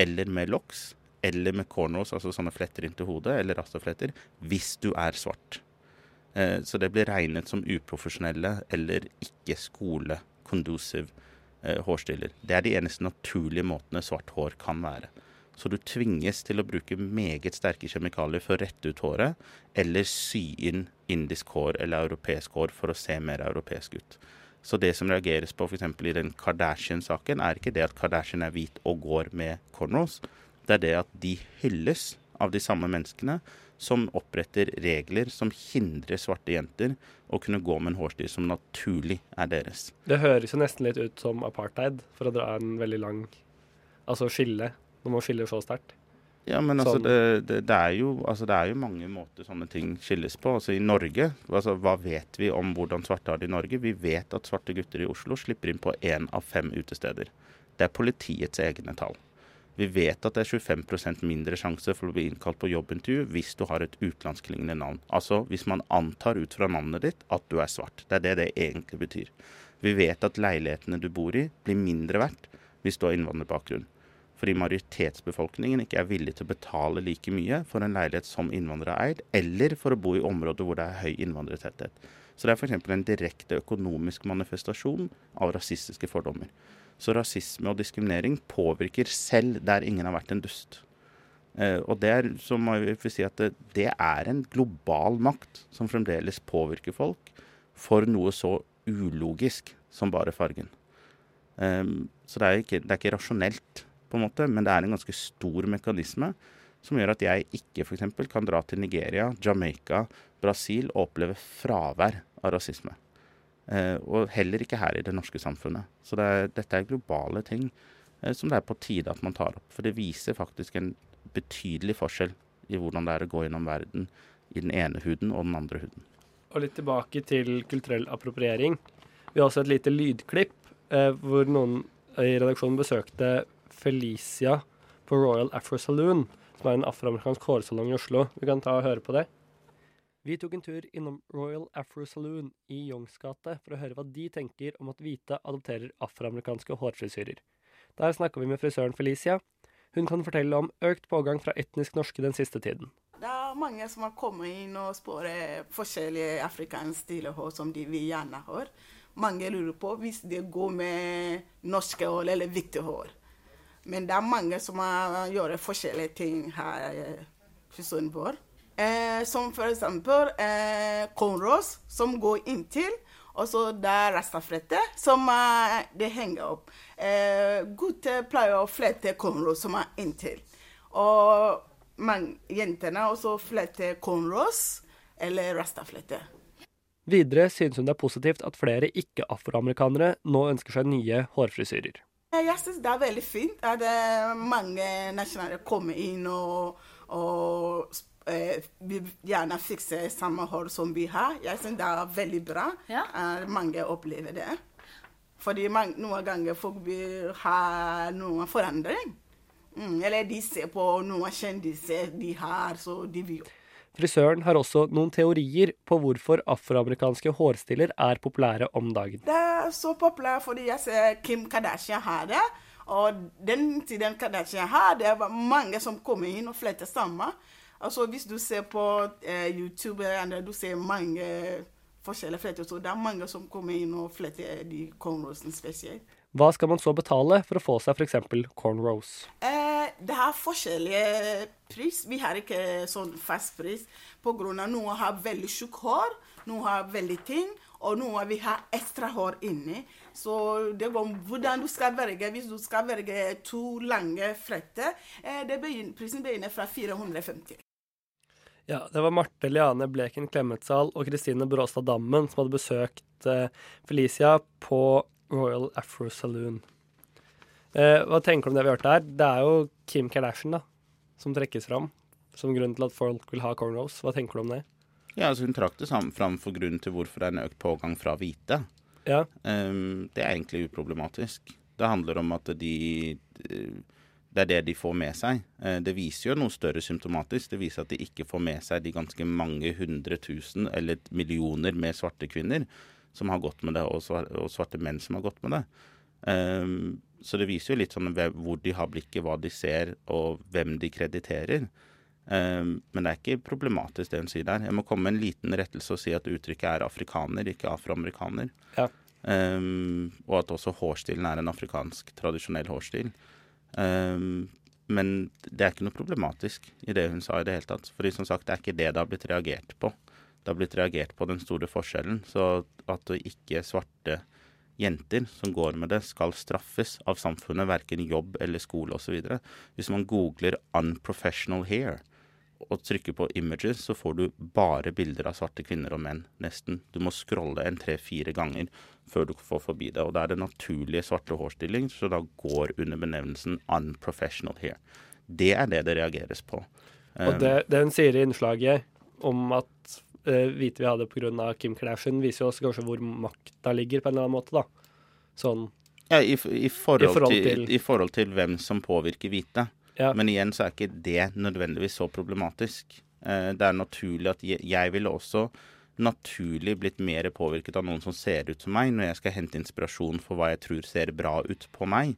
eller med locks eller med cornrows, altså sånne fletter inntil hodet, eller rastafletter, hvis du er svart. Eh, så det blir regnet som uprofesjonelle eller ikke skole-conducive eh, hårstiller. Det er de eneste naturlige måtene svart hår kan være. Så du tvinges til å bruke meget sterke kjemikalier for å rette ut håret, eller sy inn indisk hår eller europeisk hår for å se mer europeisk ut. Så det som reageres på f.eks. i den Kardashian-saken, er ikke det at Kardashian er hvit og går med cornrows, det er det at de hylles av de samme menneskene som oppretter regler som hindrer svarte jenter å kunne gå med en hårstil som naturlig er deres. Det høres jo nesten litt ut som apartheid, for å dra en veldig lang Altså skille, når man skiller så sterkt. Ja, men altså, sånn. det, det, det, er jo, altså, det, er jo, mange måter sånne ting skilles på. Altså I Norge, altså, hva vet vi om hvordan svarte har det i Norge? Vi vet at svarte gutter i Oslo slipper inn på én av fem utesteder. Det er politiets egne tall. Vi vet at det er 25% mindre sjanse for å bli innkalt på jobbintervju hvis du har et utenlandskklingende navn. Altså hvis man antar ut fra navnet ditt at du er svart. Det er det det egentlig betyr. Vi vet at leilighetene du bor i blir mindre verdt hvis du har innvandrerbakgrunn. Fordi majoritetsbefolkningen ikke er villig til å betale like mye for en leilighet som innvandrere har eid, eller for å bo i områder hvor det er høy innvandrertetthet. Så det er f.eks. en direkte økonomisk manifestasjon av rasistiske fordommer. Så rasisme og diskriminering påvirker selv der ingen har vært en dust. Eh, og det er, så må vi si at det, det, er en global makt som fremdeles påvirker folk for noe så ulogisk som bare fargen. Eh, så det er, ikke, det er ikke rasjonelt, på en måte, men det er en ganske stor mekanisme som gjør at jeg ikke f.eks. kan dra til Nigeria, Jamaica, Brasil og oppleve fravær av rasisme. Eh, og heller ikke her i det norske samfunnet. Så det er, dette er globale ting eh, som det er på tide at man tar opp. For det viser faktisk en betydelig forskjell i hvordan det er å gå gjennom verden i den ene huden og den andre huden. Og litt tilbake til kulturell appropriering. Vi har også et lite lydklipp eh, hvor noen i redaksjonen besøkte Felicia på Royal Afro Saloon, som er en afroamerikansk hårsalong i Oslo. Vi kan ta og høre på det. Vi tok en tur innom Royal Afro Saloon i Youngsgate for å høre hva de tenker om at hvite adopterer afroamerikanske hårfrisyrer. Der snakka vi med frisøren Felicia. Hun kan fortelle om økt pågang fra etnisk norske den siste tiden. Det er mange som har kommet inn og spurt forskjellige afrikanske stiler hår som de vil gjerne ha. Mange lurer på hvis det går med norske hår eller hvite hår. Men det er mange som har gjort forskjellige ting her i frisøren vår. Eh, som eksempel eh, cornrows, som går inntil. Og så det er rastaflette, som eh, det henger opp. Eh, gutter pleier å flette cornrows som er inntil. Og man, jentene også fletter cornrows eller rastaflette. Videre synes hun det er positivt at flere ikke-afroamerikanere nå ønsker seg nye hårfrisyrer. Jeg synes det er veldig fint at eh, mange nasjonale kommer inn og, og eh, vil gjerne fikse samme hår som vi har. Jeg syns det er veldig bra. Ja. at mange opplever det. Fordi man, noen ganger folk vil ha noen forandring. Mm, eller de ser på noen kjendiser de har, så de vil Frisøren har også noen teorier på hvorfor afroamerikanske hårstiller er populære om dagen. Det er så populært fordi jeg ser Kim Kardashian har det. Og den tiden Kardashian har det, var mange som kommer inn og fletter sammen. Altså Hvis du ser på eh, YouTube, du ser mange forskjellige fletter. Så det er mange som kommer inn og fletter de cornrowsene spesielt. Hva skal man så betale for å få seg f.eks. cornrows? Eh, det har forskjellige pris. Vi har ikke sånn fast pris. Av noen har veldig tjukt hår, noen har veldig tynn, og noen vil ha ekstra hår inni. Så det går om hvordan du skal velge. Hvis du skal velge to lange fletter, eh, det begynner, prisen begynner fra 450. Ja, det var Marte Liane Bleken Klemetsdal og Kristine Bråstad Dammen som hadde besøkt eh, Felicia på Royal Afro Saloon. Eh, hva tenker du om det vi har her? Det er jo Kim Kardashian da, som trekkes fram som grunn til at folk vil ha cornrows. Hva tenker du om det? Ja, altså Hun trakk det fram for grunnen til hvorfor det er en økt pågang fra hvite. Ja. Um, det er egentlig uproblematisk. Det handler om at de Det er det de får med seg. Eh, det viser jo noe større symptomatisk. Det viser at de ikke får med seg de ganske mange hundre tusen eller millioner med svarte kvinner som har gått med det, og svarte menn som har gått med det. Ehm, så det viser jo litt sånn hvor de har blikket, hva de ser, og hvem de krediterer. Ehm, men det er ikke problematisk det hun sier der. Jeg må komme med en liten rettelse og si at uttrykket er afrikaner, ikke afroamerikaner. Ja. Um, og at også hårstilen er en afrikansk, tradisjonell hårstil. Ehm, men det er ikke noe problematisk i det hun sa i det hele tatt. Fordi som sagt, det er ikke det det har blitt reagert på. Det har blitt reagert på den store forskjellen. Så at ikke svarte jenter som går med det, skal straffes av samfunnet, verken jobb eller skole osv. Hvis man googler 'unprofessional hair' og trykker på 'images', så får du bare bilder av svarte kvinner og menn, nesten. Du må scrolle en tre-fire ganger før du får forbi det. Og da er det naturlige svarte hårstilling, så da går under benevnelsen 'unprofessional hair'. Det er det det reageres på. Og det, det hun sier i innslaget om at uh, hvite vi hadde pga. Kim Kardashian, viser jo også kanskje hvor makta ligger, på en eller annen måte. da. Sånn Ja, i, i, forhold I forhold til, til- I forhold til hvem som påvirker hvite. Ja. Men igjen så er ikke det nødvendigvis så problematisk. Eh, det er naturlig at jeg, ville også naturlig blitt mer påvirket av noen som ser ut som meg, når jeg skal hente inspirasjon for hva jeg tror ser bra ut på meg,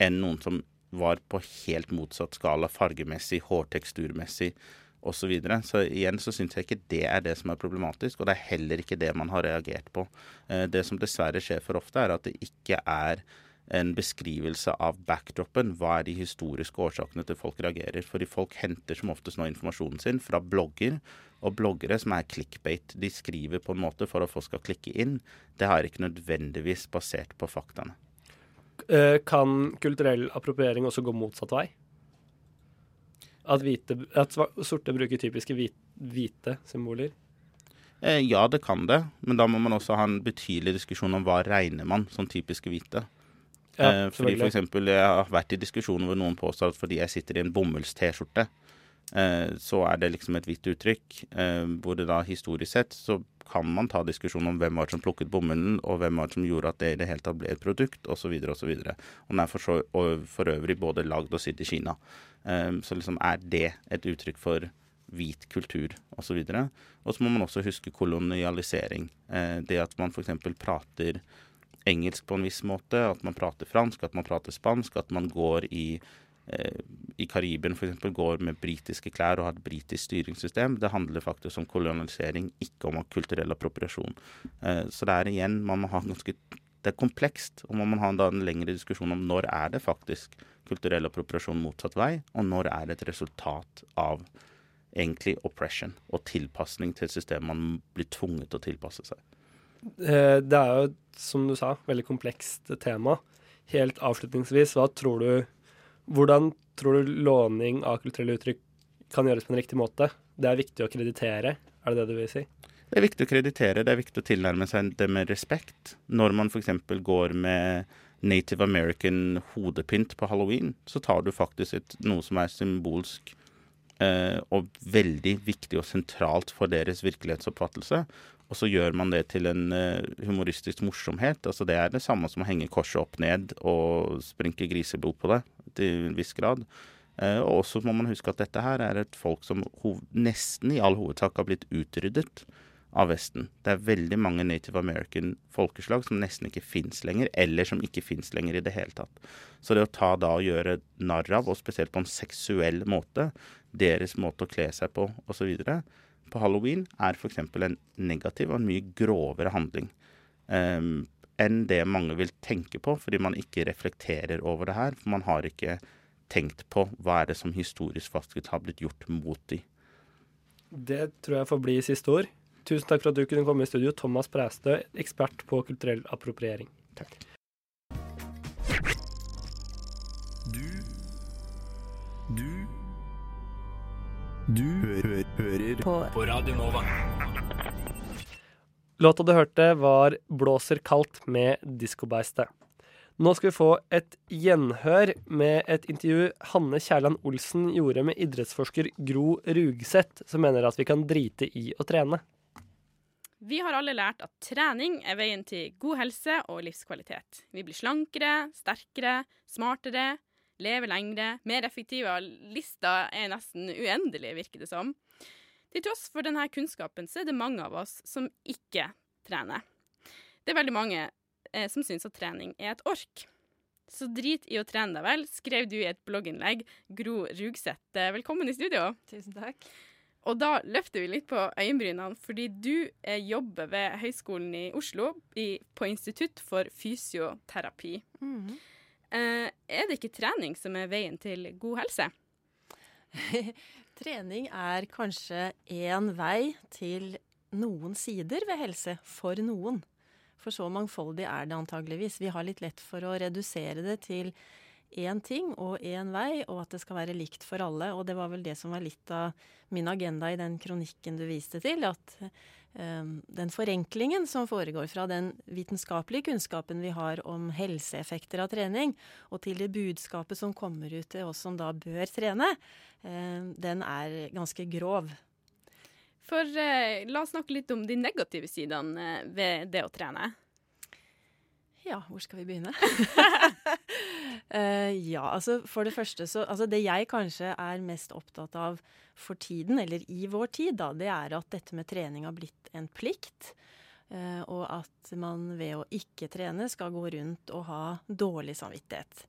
enn noen som var på helt motsatt skala fargemessig, hårteksturmessig osv. Så, videre. så igjen så syns jeg ikke det er det som er problematisk, og det er heller ikke det man har reagert på. Eh, Det som dessverre skjer for ofte, er at det ikke er en beskrivelse av backdropen. Hva er de historiske årsakene til folk reagerer? Fordi folk henter som oftest nå informasjonen sin fra blogger, og bloggere som er clickbait. De skriver på en måte for at folk skal klikke inn. Det har ikke nødvendigvis basert på faktaene. Eh, Kan kulturell appropriering også gå motsatt vei? At, hvite, at sorte bruker typiske hvit, hvite symboler? Eh, ja, det kan det, men da må man også ha en betydelig diskusjon om hva regner man som typiske hvite. Ja, eh, fordi for eksempel, Jeg har vært i diskusjoner hvor noen påstår at fordi jeg sitter i en bomulls-T-skjorte, eh, så er det liksom et hvitt uttrykk. Eh, hvor det da historisk sett så kan man ta diskusjon om hvem var det som plukket bomullen, og hvem var det som gjorde at det i det hele tatt ble et produkt, osv. osv. Og den er for, så, og for øvrig både lagd og sydd i Kina. Så liksom er det et uttrykk for hvit kultur osv. Og så må man også huske kolonialisering. Det at man f.eks. prater engelsk på en viss måte, at man prater fransk, at man prater spansk, at man går i eh, i Karibien f.eks. går med britiske klær og har et britisk styringssystem. Det handler faktisk om kolonialisering, ikke om kulturell appropriasjon. Eh, så det er igjen man må ha ganske Det er komplekst, og man må ha en lengre diskusjon om når er det faktisk kulturell appropriasjon motsatt vei, og når er det et resultat av egentlig oppression og tilpasning til et system man blir tvunget til å tilpasse seg. Eh, Det er jo, som du sa, veldig komplekst tema. Helt avslutningsvis, hva tror du Hvordan tror du låning av kulturelle uttrykk kan gjøres på en riktig måte? Det er viktig å kreditere Er det det du vil si? Det er viktig å kreditere, det er viktig å tilnærme seg det med respekt. Når man f.eks. går med native american hodepynt på halloween, så tar du faktisk et, noe som er symbolsk eh, og veldig viktig og sentralt for deres virkelighetsoppfattelse. Og så gjør man det til en eh, humoristisk morsomhet. Altså Det er det samme som å henge korset opp ned og sprinke griseblod på det, til en viss grad. Eh, og også må man huske at dette her er et folk som nesten i all hovedsak har blitt utryddet av Vesten. Det er veldig mange native american folkeslag som nesten ikke fins lenger, eller som ikke fins lenger i det hele tatt. Så det å ta da og gjøre narr av, og spesielt på en seksuell måte, deres måte å kle seg på osv., på halloween er f.eks. en negativ og en mye grovere handling um, enn det mange vil tenke på, fordi man ikke reflekterer over det her. For man har ikke tenkt på hva er det som historisk faktisk har blitt gjort mot de. Det tror jeg får bli siste ord. Tusen takk for at du kunne komme i studio, Thomas Præstø, ekspert på kulturell appropriering. Takk. Du Du Du hø hø hører på. på Radio Nova. Låta du hørte, var 'Blåser kaldt' med Diskobeistet. Nå skal vi få et gjenhør med et intervju Hanne Kjærland Olsen gjorde med idrettsforsker Gro Rugseth, som mener at vi kan drite i å trene. Vi har alle lært at trening er veien til god helse og livskvalitet. Vi blir slankere, sterkere, smartere, lever lengre, mer effektive. Lista er nesten uendelig, virker det som. Til tross for denne kunnskapen så er det mange av oss som ikke trener. Det er veldig mange eh, som syns at trening er et ork. Så drit i å trene deg vel, skrev du i et blogginnlegg. Gro Rugseth, velkommen i studio. Tusen takk. Og da løfter vi litt på øyenbrynene, fordi du eh, jobber ved Høgskolen i Oslo i, på Institutt for fysioterapi. Mhm. Eh, er det ikke trening som er veien til god helse? Trening er kanskje én vei til noen sider ved helse for noen. For så mangfoldig er det antageligvis. Vi har litt lett for å redusere det til én ting og én vei, og at det skal være likt for alle. Og det var vel det som var litt av min agenda i den kronikken du viste til. At den forenklingen som foregår fra den vitenskapelige kunnskapen vi har om helseeffekter av trening, og til det budskapet som kommer ut til oss som da bør trene, um, den er ganske grov. For eh, la oss snakke litt om de negative sidene eh, ved det å trene. Ja, hvor skal vi begynne? uh, ja, altså for det første så Altså det jeg kanskje er mest opptatt av for tiden, eller i vår tid, da, det er at dette med trening har blitt en plikt. Uh, og at man ved å ikke trene skal gå rundt og ha dårlig samvittighet.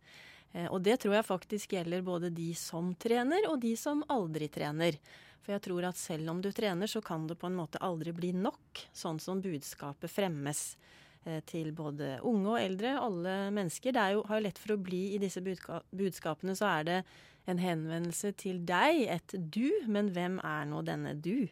Uh, og det tror jeg faktisk gjelder både de som trener, og de som aldri trener. For jeg tror at selv om du trener, så kan det på en måte aldri bli nok, sånn som budskapet fremmes til både unge og eldre, alle mennesker. Det jo, har jo lett for å bli i disse budskapene, så er det en henvendelse til deg, et du, men hvem er nå denne du?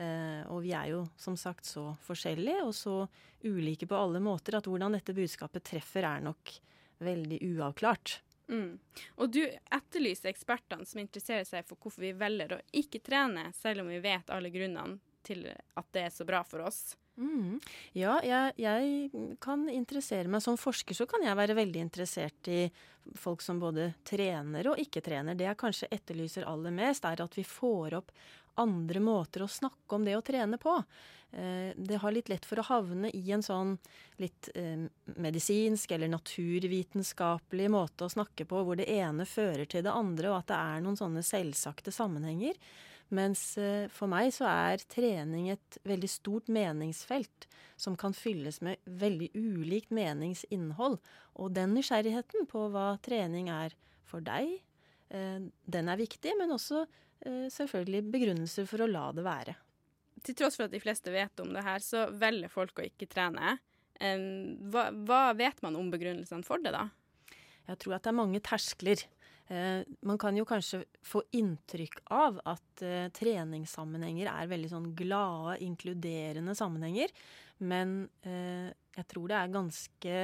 Uh, og vi er jo som sagt så forskjellige og så ulike på alle måter at hvordan dette budskapet treffer, er nok veldig uavklart. Mm. Og du etterlyser ekspertene som interesserer seg for hvorfor vi velger å ikke trene, selv om vi vet alle grunnene til at det er så bra for oss. Mm. Ja, jeg, jeg, kan interessere meg Som forsker så kan jeg være veldig interessert i folk som både trener og ikke trener. Det jeg kanskje etterlyser aller mest, er at vi får opp andre måter å snakke om det å trene på. Eh, det har litt lett for å havne i en sånn litt eh, medisinsk eller naturvitenskapelig måte å snakke på, hvor det ene fører til det andre, og at det er noen sånne selvsagte sammenhenger. Mens eh, for meg så er trening et veldig stort meningsfelt som kan fylles med veldig ulikt meningsinnhold. Og den nysgjerrigheten på hva trening er for deg, eh, den er viktig, men også eh, selvfølgelig begrunnelser for å la det være. Til tross for at de fleste vet om det her, så velger folk å ikke trene. Hva, hva vet man om begrunnelsene for det, da? Jeg tror at det er mange terskler. Eh, man kan jo kanskje få inntrykk av at eh, treningssammenhenger er veldig sånn glade, inkluderende sammenhenger. Men eh, jeg tror det er ganske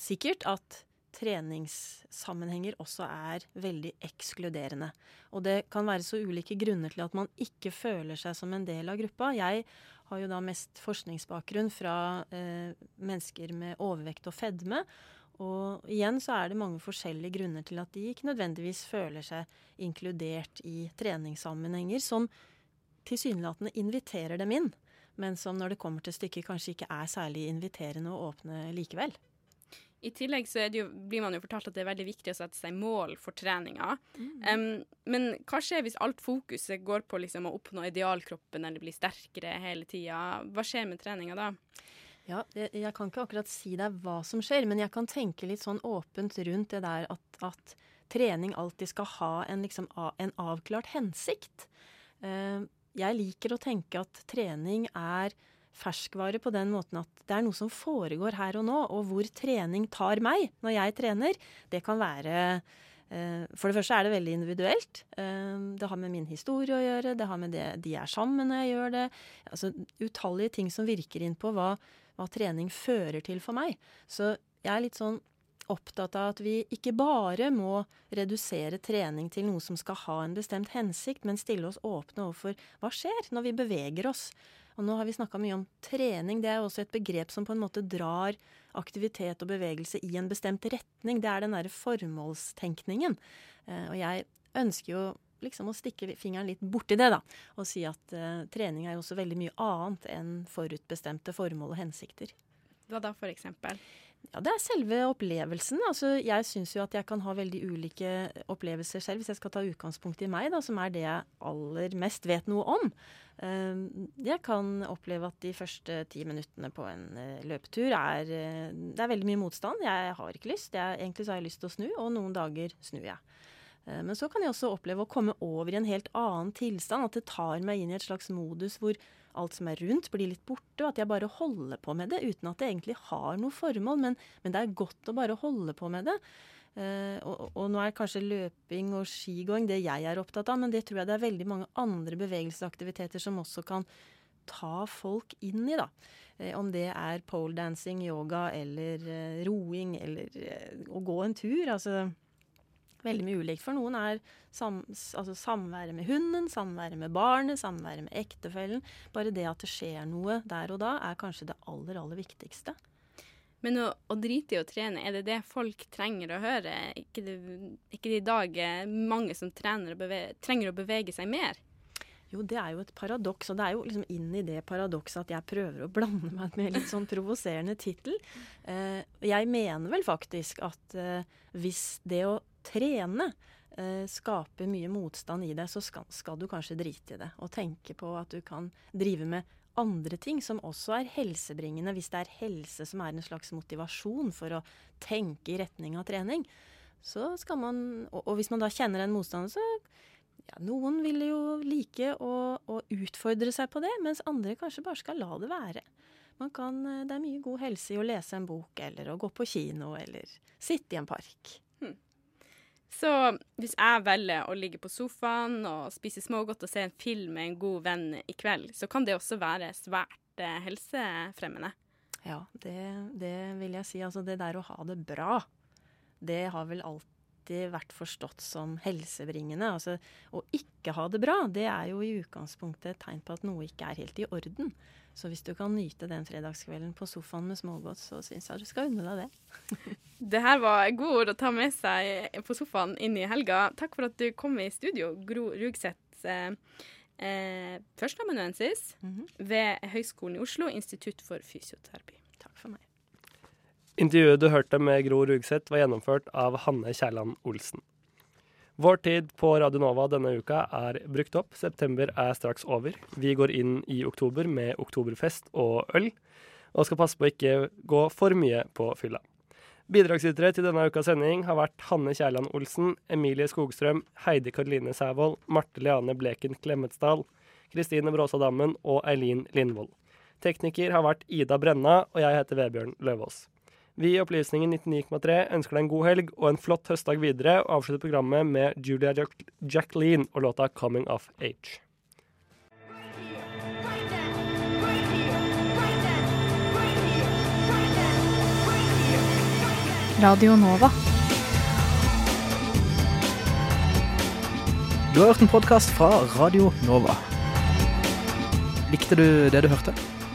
sikkert at treningssammenhenger også er veldig ekskluderende. Og det kan være så ulike grunner til at man ikke føler seg som en del av gruppa. Jeg har jo da mest forskningsbakgrunn fra eh, mennesker med overvekt og fedme. Og igjen så er det mange forskjellige grunner til at de ikke nødvendigvis føler seg inkludert i treningssammenhenger som tilsynelatende inviterer dem inn, men som når det kommer til stykket kanskje ikke er særlig inviterende å åpne likevel. I tillegg så jo, blir man jo fortalt at det er veldig viktig å sette seg mål for treninga. Mm. Um, men hva skjer hvis alt fokuset går på liksom å oppnå idealkroppen eller bli sterkere hele tida? Hva skjer med treninga da? Ja, jeg, jeg, kan ikke akkurat si deg hva som skjer, men jeg kan tenke litt sånn åpent rundt det der at, at trening alltid skal ha en, liksom, en avklart hensikt. Uh, jeg liker å tenke at trening er ferskvare på den måten at det er noe som foregår her og nå, og hvor trening tar meg når jeg trener. Det kan være eh, For det første er det veldig individuelt. Eh, det har med min historie å gjøre, det har med det de er sammen når jeg gjør det. Altså utallige ting som virker inn på hva, hva trening fører til for meg. Så jeg er litt sånn opptatt av at vi ikke bare må redusere trening til noe som skal ha en bestemt hensikt, men stille oss åpne overfor hva skjer når vi beveger oss. Og nå har vi snakka mye om trening. Det er også et begrep som på en måte drar aktivitet og bevegelse i en bestemt retning. Det er den derre formålstenkningen. Eh, og jeg ønsker jo liksom å stikke fingeren litt borti det, da. Og si at uh, trening er jo også veldig mye annet enn forutbestemte formål og hensikter. Hva da, for eksempel? Ja, Det er selve opplevelsen. Altså, jeg syns jo at jeg kan ha veldig ulike opplevelser selv, hvis jeg skal ta utgangspunkt i meg, da, som er det jeg aller mest vet noe om. Ehm, jeg kan oppleve at de første ti minuttene på en eh, løpetur er eh, Det er veldig mye motstand. Jeg har ikke lyst. Jeg, egentlig så har jeg lyst til å snu, og noen dager snur jeg. Eh, men så kan jeg også oppleve å komme over i en helt annen tilstand. At det tar meg inn i et slags modus hvor alt som er rundt, blir litt borte. Og at jeg bare holder på med det uten at det egentlig har noe formål. Men, men det er godt å bare holde på med det. Uh, og, og, nå er kanskje løping og skigåing det jeg er opptatt av, men det tror jeg det er veldig mange andre bevegelsesaktiviteter som også kan ta folk inn i, da. Uh, om det er poledancing, yoga eller roing eller å gå en tur. Altså veldig mye ulikt. For noen er sam, altså samværet med hunden, samværet med barnet, samværet med ektefellen. Bare det at det skjer noe der og da, er kanskje det aller, aller viktigste. Men å, å drite i å trene, er det det folk trenger å høre? Ikke det, ikke det i dag mange som og bevege, trenger å bevege seg mer? Jo, det er jo et paradoks, og det er jo liksom inn i det paradokset at jeg prøver å blande meg med litt sånn provoserende tittel. Eh, jeg mener vel faktisk at eh, hvis det å trene skape skaper mye motstand i deg, så skal, skal, du kanskje drite i det. Og tenke på at du kan drive med andre ting som også er helsebringende, hvis det er helse som er en slags motivasjon for å tenke i retning av trening. Så skal man, og, og hvis man da kjenner en motstander, så ja, noen vil jo like å, å, utfordre seg på det, mens andre kanskje bare skal la det være. Kan, eh, det er mye god helse i å lese en bok, eller å gå på kino, eller sitte i en park. Så hvis jeg velger å ligge på sofaen og spise smågodt og se en film med en god venn i kveld, så kan det også være svært eh, helsefremmende. Ja, det, det, vil jeg si. Altså det der å ha det bra, det har vel alltid vært forstått som helsebringende. Altså å ikke ha det bra, det er jo i utgangspunktet et tegn på at noe ikke er helt i orden. Så hvis du kan nyte den fredagskvelden på sofaen med smågodt, så syns jeg du skal unne deg det. det her var gode ord å ta med seg på sofaen inn i helga. Takk for at du kom i studio, Gro Rugseth. Eh, eh, Førsteamanuensis mm -hmm. ved Høgskolen i Oslo, Institutt for fysioterapi. Takk for meg. Intervjuet du hørte med Gro Rugseth, var gjennomført av Hanne Kjærland Olsen. Vår tid på Radio Nova denne uka er brukt opp. September er straks over. Vi går inn i oktober med oktoberfest og øl, og skal passe på å ikke gå for mye på fylla. Bidragsytere til denne ukas sending har vært Hanne Kjærland Olsen, Emilie Skogstrøm, Heidi Karoline Sævold, Marte Leane Bleken Klemetsdal, Kristine Bråsa Dammen og Eileen Lindvold. Tekniker har vært Ida Brenna, og jeg heter Vebjørn Løvaas. Vi i Opplysningen 99,3 ønsker deg en god helg og en flott høstdag videre, og avslutter programmet med Julia Jacqueline og låta 'Coming of Age'. Radio Nova. Du har hørt en podkast fra Radio Nova. Likte du det du hørte?